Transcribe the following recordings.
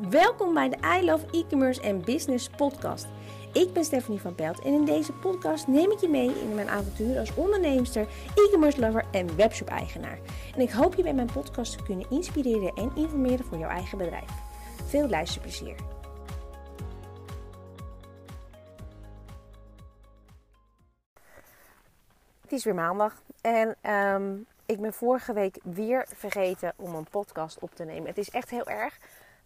Welkom bij de I Love E-commerce en Business podcast. Ik ben Stephanie van Pelt en in deze podcast neem ik je mee in mijn avontuur als onderneemster, e-commerce lover en webshop eigenaar. En ik hoop je bij mijn podcast te kunnen inspireren en informeren voor jouw eigen bedrijf. Veel luisterplezier. Het is weer maandag en ehm, ik ben vorige week weer vergeten om een podcast op te nemen. Het is echt heel erg.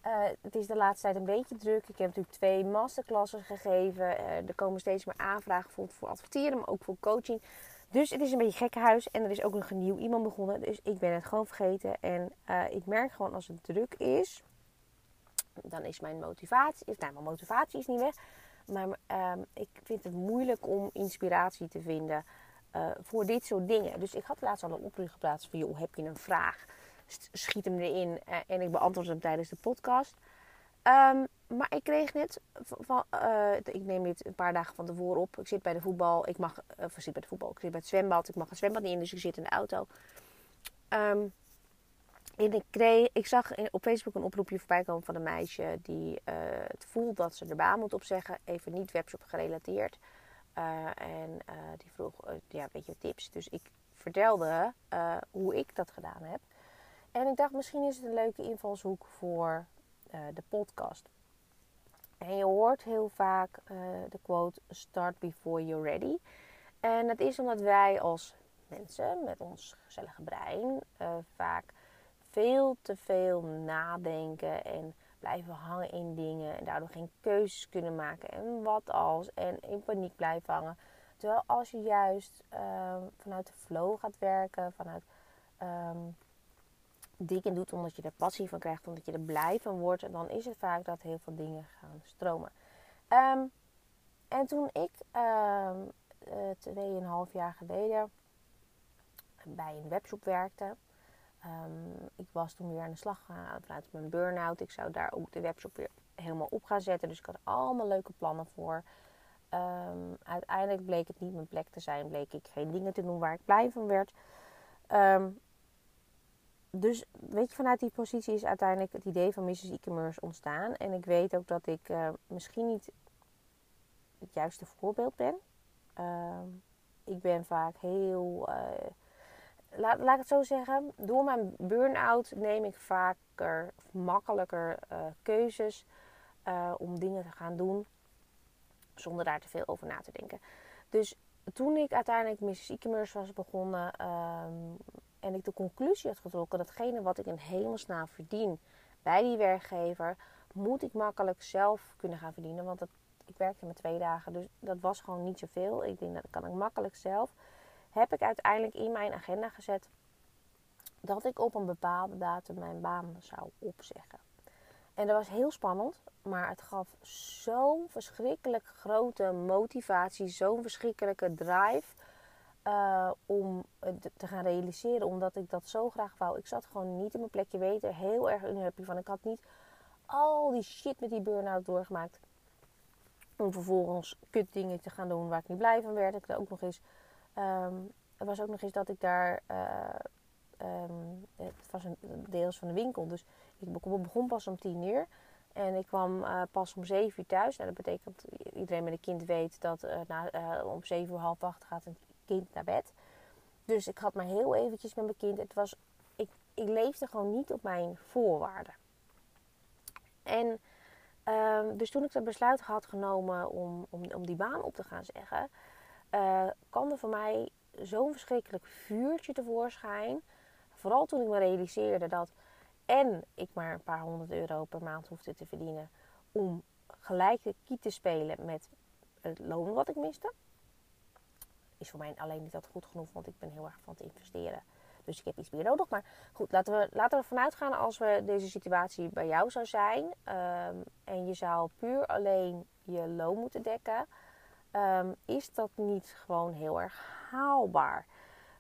Uh, het is de laatste tijd een beetje druk. Ik heb natuurlijk twee masterclasses gegeven. Uh, er komen steeds meer aanvragen voor, voor adverteren, maar ook voor coaching. Dus het is een beetje huis En er is ook nog een nieuw iemand begonnen. Dus ik ben het gewoon vergeten. En uh, ik merk gewoon als het druk is, dan is mijn motivatie. Nou, mijn motivatie is niet weg. Maar ehm, ik vind het moeilijk om inspiratie te vinden voor dit soort dingen. Dus ik had laatst al een oproep geplaatst van joh, heb je een vraag? Schiet hem erin uh, en ik beantwoord hem tijdens de podcast. Um, maar ik kreeg net van, uh, ik neem dit een paar dagen van tevoren op. Ik zit bij de voetbal, ik mag, uh, of zit bij de voetbal, ik zit bij het zwembad, ik mag het zwembad niet in, dus ik zit in de auto. Um, en ik, kreeg, ik zag op Facebook een oproepje voorbij komen van een meisje die uh, het voelt dat ze de baan moet opzeggen, even niet webshop gerelateerd. en die vroeg, ja, weet je, tips. Dus ik vertelde hoe ik dat gedaan heb. En ik dacht, misschien is het een leuke invalshoek voor uh, de podcast. En je hoort heel vaak uh, de quote: Start before you're ready. En dat is omdat wij als mensen met ons gezellige brein uh, vaak veel te veel nadenken en blijven hangen in dingen en daardoor geen keuzes kunnen maken. En wat als? En in paniek blijven hangen. Terwijl als je juist vanuit de flow gaat werken, vanuit um, dingen doet omdat je er passie van krijgt, omdat je er blij van wordt, dan is het vaak dat heel veel dingen gaan stromen. Um, en toen ik um, tweeënhalf jaar geleden bij een webshop werkte, um, ik was toen weer aan de slag gegaan vanuit mijn burn-out. Ik zou daar ook de webshop weer helemaal op gaan zetten. Dus ik had allemaal leuke plannen voor. Uiteindelijk bleek het niet mijn plek te zijn. Bleek ik geen dingen te doen waar ik blij van werd. Dus weet je, vanuit die positie is uiteindelijk het idee van Mrs. E-commerce ontstaan. En ik weet ook dat ik uh, misschien niet het juiste voorbeeld ben. Uh, ik ben vaak heel. Uh, laat, laat ik het zo zeggen. Door mijn burn-out neem ik vaker, makkelijker eh, keuzes om dingen te gaan doen. Zonder daar te veel over na te denken. Dus toen ik uiteindelijk Mrs. E-commerce was begonnen, ehm, en ik de conclusie had getrokken datgene wat ik in hemelsnaam verdien bij die werkgever, moet ik makkelijk zelf kunnen gaan verdienen. Want dat, ik werkte met twee dagen, dus dat was gewoon niet zoveel. Ik denk dat kan ik makkelijk zelf. Heb ik uiteindelijk in mijn agenda gezet dat ik op een bepaalde datum mijn baan zou opzeggen. En dat was heel spannend, maar het gaf zo'n verschrikkelijk grote motivatie, zo'n verschrikkelijke drive uh, om te gaan realiseren. Omdat ik dat zo graag wou. Ik zat gewoon niet in mijn plekje weten. Heel erg unhappy van. Ik had niet al die shit met die burn-out doorgemaakt. Om vervolgens kut dingen te gaan doen waar ik niet blij van werd. Ik ook nog eens. Um, er was ook nog eens dat ik daar. Uh, um, het was een deels van de winkel. Dus ik begon pas om tien uur. En ik kwam pas om zeven uur thuis. Nou, dat betekent iedereen met een kind weet dat uh, na, om zeven uur half acht gaat kind naar bed. Dus ik had maar heel eventjes met mijn kind. Het was, ik, ik leefde gewoon niet op mijn voorwaarden. En um, dus toen ik dat besluit had genomen om, om, om die baan op te gaan zeggen, uh, kwam er voor mij zo'n verschrikkelijk vuurtje tevoorschijn. Vooral toen ik me realiseerde dat en ik maar een paar honderd euro per maand hoefde te verdienen om gelijk de kiet te spelen met het loon wat ik miste is voor mij alleen niet dat goed genoeg, want ik ben heel erg van het investeren. Dus ik heb iets meer nodig. Maar goed, laten we, laten we ervan uitgaan als we deze situatie bij jou zou zijn. Um, en je zou puur alleen je loon moeten dekken. Um, is dat niet gewoon heel erg haalbaar?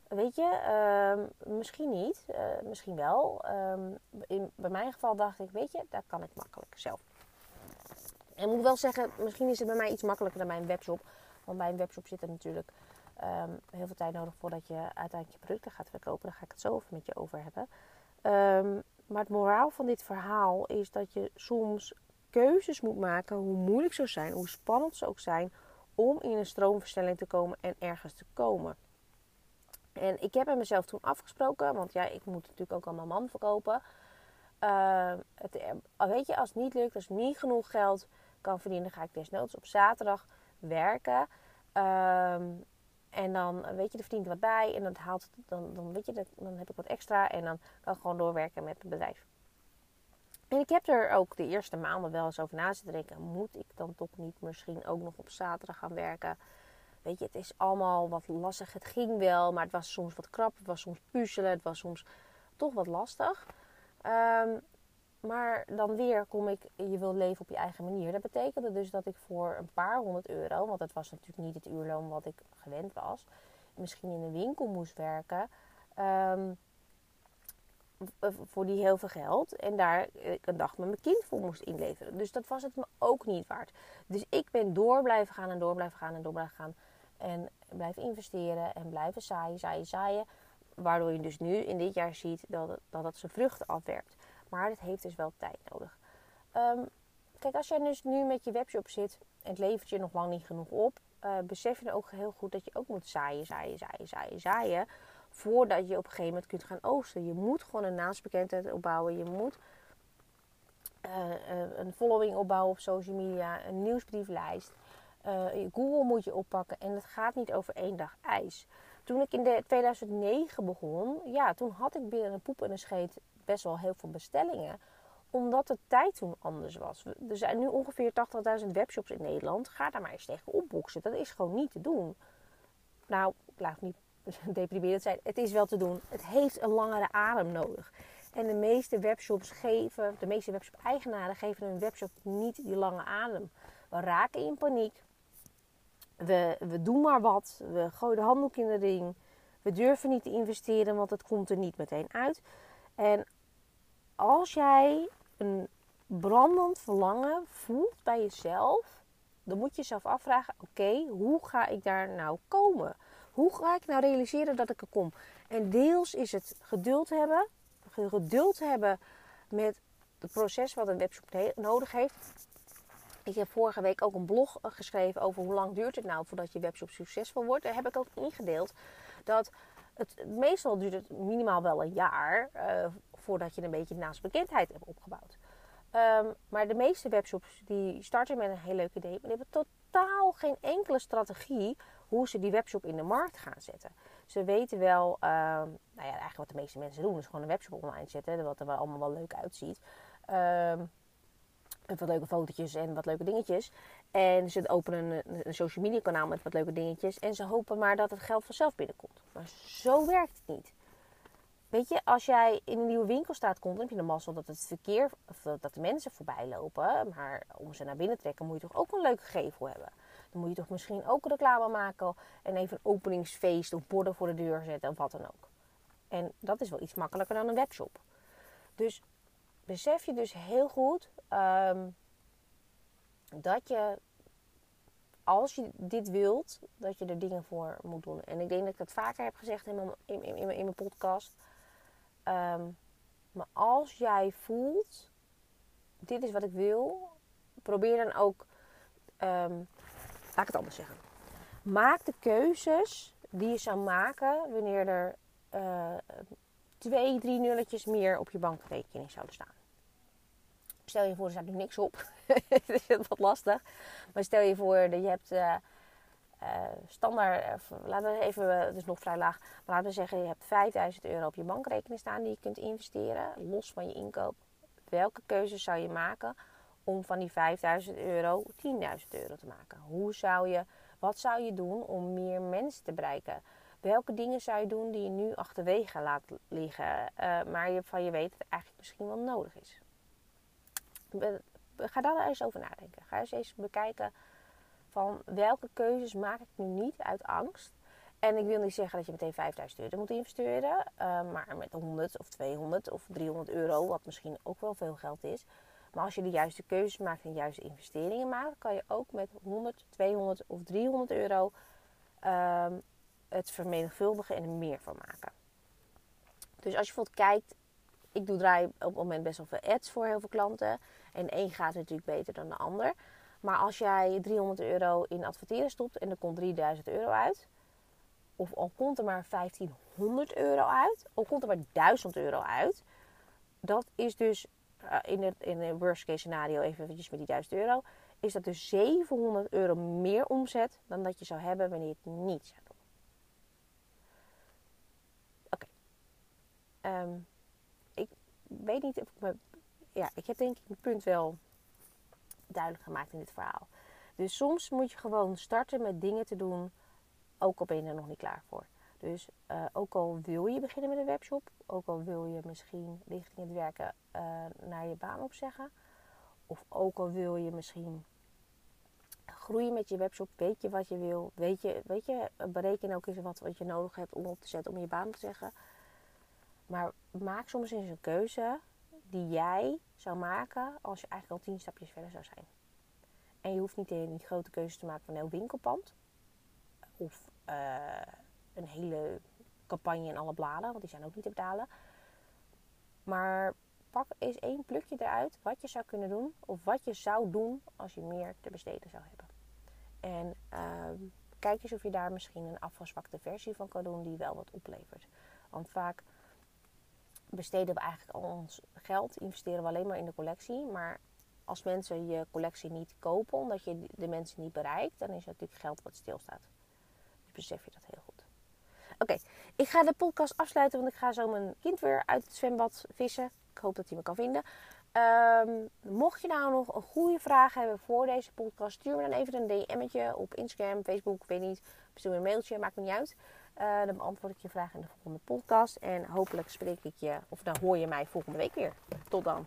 Weet je, um, misschien niet, uh, misschien wel. in, bij mijn geval dacht ik, weet je, dat kan ik makkelijk zelf. En ik moet wel zeggen, misschien is het bij mij iets makkelijker dan bij een webshop. Want bij een webshop zit er natuurlijk um, heel veel tijd nodig voordat je uiteindelijk je producten gaat verkopen. Daar ga ik het zo even met je over hebben. Um, maar het moraal van dit verhaal is dat je soms keuzes moet maken, hoe moeilijk ze zijn, hoe spannend ze ook zijn, om in een stroomversnelling te komen en ergens te komen. En ik heb met mezelf toen afgesproken, want ja, ik moet natuurlijk ook aan mijn man verkopen. Uh, het, weet je, als het niet lukt, als ik niet genoeg geld kan verdienen, ga ik desnoods op zaterdag werken. Uh, en dan weet je, er verdient wat bij en dat haalt, dan, dan, weet je, dan heb ik wat extra en dan kan ik gewoon doorwerken met het bedrijf. En ik heb er ook de eerste maanden wel eens over na zitten denken. Moet ik dan toch niet misschien ook nog op zaterdag gaan werken? Weet je, het is allemaal wat lastig. Het ging wel, maar het was soms wat krap. Het was soms puzzelen. Het was soms toch wat lastig. Ehm, maar dan weer kom ik, je wil leven op je eigen manier. Dat betekende dus dat ik voor een paar honderd euro, want het was natuurlijk niet het uurloon wat ik gewend was, misschien in een winkel moest werken. Ehm, voor die heel veel geld. En daar een dag met mijn kind voor moest inleveren. Dus dat was het me ook niet waard. Dus ik ben door blijven gaan en door blijven gaan en door blijven gaan. En blijven investeren en blijven zaaien, zaaien, zaaien. Waardoor je dus nu in dit jaar ziet dat het, dat het zijn vruchten afwerkt. Maar het heeft dus wel tijd nodig. Ehm, kijk, als jij dus nu met je webshop zit en het levert je nog lang niet genoeg op. Uh, besef je ook heel goed dat je ook moet zaaien, zaaien, zaaien, zaaien, zaaien voordat je op een gegeven moment kunt gaan oogsten. Je moet gewoon een naamsbekendheid opbouwen. Je moet uh, uh, een following opbouwen op social media, een nieuwsbrieflijst. Google moet je oppakken en het gaat niet over één dag ijs. Toen ik in de 2009 begon, ja, toen had ik binnen een poep en een scheet best wel heel veel bestellingen. Omdat de tijd toen anders was. Er zijn nu ongeveer 80.000 webshops in Nederland. Ga daar maar eens tegen opboksen. Dat is gewoon niet te doen. Nou, ik laat niet deprimerend zijn. Het is wel te doen. Het heeft een langere adem nodig. En de meeste webshops geven, de meeste webshop-eigenaren geven hun webshop niet die lange adem. We raken in paniek. We, we doen maar wat. We gooien de handdoek in de ring. We durven niet te investeren, want het komt er niet meteen uit. En als jij een brandend verlangen voelt bij jezelf, dan moet je jezelf afvragen: oké, hoe ga ik daar nou komen? Hoe ga ik nou realiseren dat ik er kom? En deels is het geduld hebben. Geduld hebben met het proces wat een webshop nodig heeft. Ik heb vorige week ook een blog geschreven over hoe lang duurt het nou voordat je webshop succesvol wordt. Daar heb ik ook ingedeeld dat het meestal duurt het minimaal wel een jaar uh, voordat je een beetje naastbekendheid hebt opgebouwd. Um, maar de meeste webshops die starten met een heel leuk idee, maar die hebben totaal geen enkele strategie hoe ze die webshop in de markt gaan zetten. Ze weten wel, uh, nou ja, eigenlijk wat de meeste mensen doen, is gewoon een webshop online zetten, wat er wel allemaal wel leuk uitziet. Uh, wat leuke fotootjes en wat leuke dingetjes. En ze openen een, een, social media kanaal met wat leuke dingetjes. En ze hopen maar dat het geld vanzelf binnenkomt. Maar zo werkt het niet. Weet je, als jij in een nieuwe winkel staat, komt, dan heb je de mazzel dat het verkeer, of dat de mensen voorbij lopen. Maar om ze naar binnen te trekken, moet je toch ook een leuke gevel hebben. Dan moet je toch misschien ook reclame maken en even een openingsfeest of borden voor de deur zetten of wat dan ook. En dat is wel iets makkelijker dan een webshop. Dus besef je dus heel goed um, dat je, als je dit wilt, dat je er dingen voor moet doen. En ik denk dat ik dat vaker heb gezegd in, in, in mijn podcast. Um, maar als jij voelt, dit is wat ik wil, probeer dan ook um, Laat ik het anders zeggen. Maak de keuzes die je zou maken wanneer er uh, twee, drie nulletjes meer op je bankrekening zouden staan. Stel je voor, er staat nu niks op. Het is wat lastig. Maar stel je voor dat je hebt uh, standaard, laten we even, het is nog vrij laag, maar laten we zeggen je hebt 5000 euro op je bankrekening staan die je kunt investeren, los van je inkoop. Welke keuzes zou je maken om van die 5000 euro 10.000 euro te maken? Hoe zou je, wat zou je doen om meer mensen te bereiken? Welke dingen zou je doen die je nu achterwege laat liggen, uh, maar je, van je weet dat het eigenlijk misschien wel nodig is? Ga daar eens over nadenken. Ga eens eens bekijken van welke keuzes maak ik nu niet uit angst. En ik wil niet zeggen dat je meteen 5000 euro moet investeren, uh, maar met 100 of 200 of 300 euro, wat misschien ook wel veel geld is, maar als je de juiste keuzes maakt en de juiste investeringen maakt, kan je ook met 100, 200 of 300 euro um, het vermenigvuldigen en er meer van maken. Dus als je bijvoorbeeld kijkt ik doe draai op het moment best wel veel ads voor heel veel klanten. En één gaat natuurlijk beter dan de ander. Maar als jij 300 euro in adverteren stopt en er komt 3000 euro uit. Of al komt er maar 1500 euro uit. Al komt er maar 1000 euro uit. Dat is dus uh, in, het, in worst case scenario, even eventjes met die 1000 euro. Is dat dus 700 euro meer omzet dan dat je zou hebben wanneer je het niet zou doen. Oké. Ehm, ik weet niet of ik me... Ja, ik heb denk ik mijn punt wel duidelijk gemaakt in dit verhaal. Dus soms moet je gewoon starten met dingen te doen, ook al ben je er nog niet klaar voor. Dus uh, ook al wil je beginnen met een webshop, ook al wil je misschien richting het werken uh, naar je baan opzeggen, of ook al wil je misschien groeien met je webshop, weet je wat je wil, weet je, weet je bereken ook eens wat, wat je nodig hebt om op te zetten om je baan te zeggen. Maar maak soms eens een keuze die jij zou maken als je eigenlijk al tien stapjes verder zou zijn. En je hoeft niet een grote keuze te maken van een heel winkelpand. Of uh, een hele campagne in alle bladen, want die zijn ook niet te betalen. Maar pak eens één plukje eruit wat je zou kunnen doen. Of wat je zou doen als je meer te besteden zou hebben. En uh, kijk eens of je daar misschien een afgezwakte versie van kan doen die wel wat oplevert. Want vaak besteden we eigenlijk al ons geld, investeren we alleen maar in de collectie. Maar als mensen je collectie niet kopen omdat je de mensen niet bereikt, dan is het natuurlijk geld wat stilstaat. Dus besef je dat heel goed. Oké, ik ga de podcast afsluiten, want ik ga zo mijn kind weer uit het zwembad vissen. Ik hoop dat hij me kan vinden. Um, mocht je nou nog een goede vraag hebben voor deze podcast, stuur me dan even een DM'tje op Instagram, Facebook, weet niet. Stuur me een mailtje, maakt me niet uit. Uh, dan beantwoord ik je vraag in de volgende podcast. En hopelijk spreek ik je, of dan hoor je mij volgende week weer. Tot dan.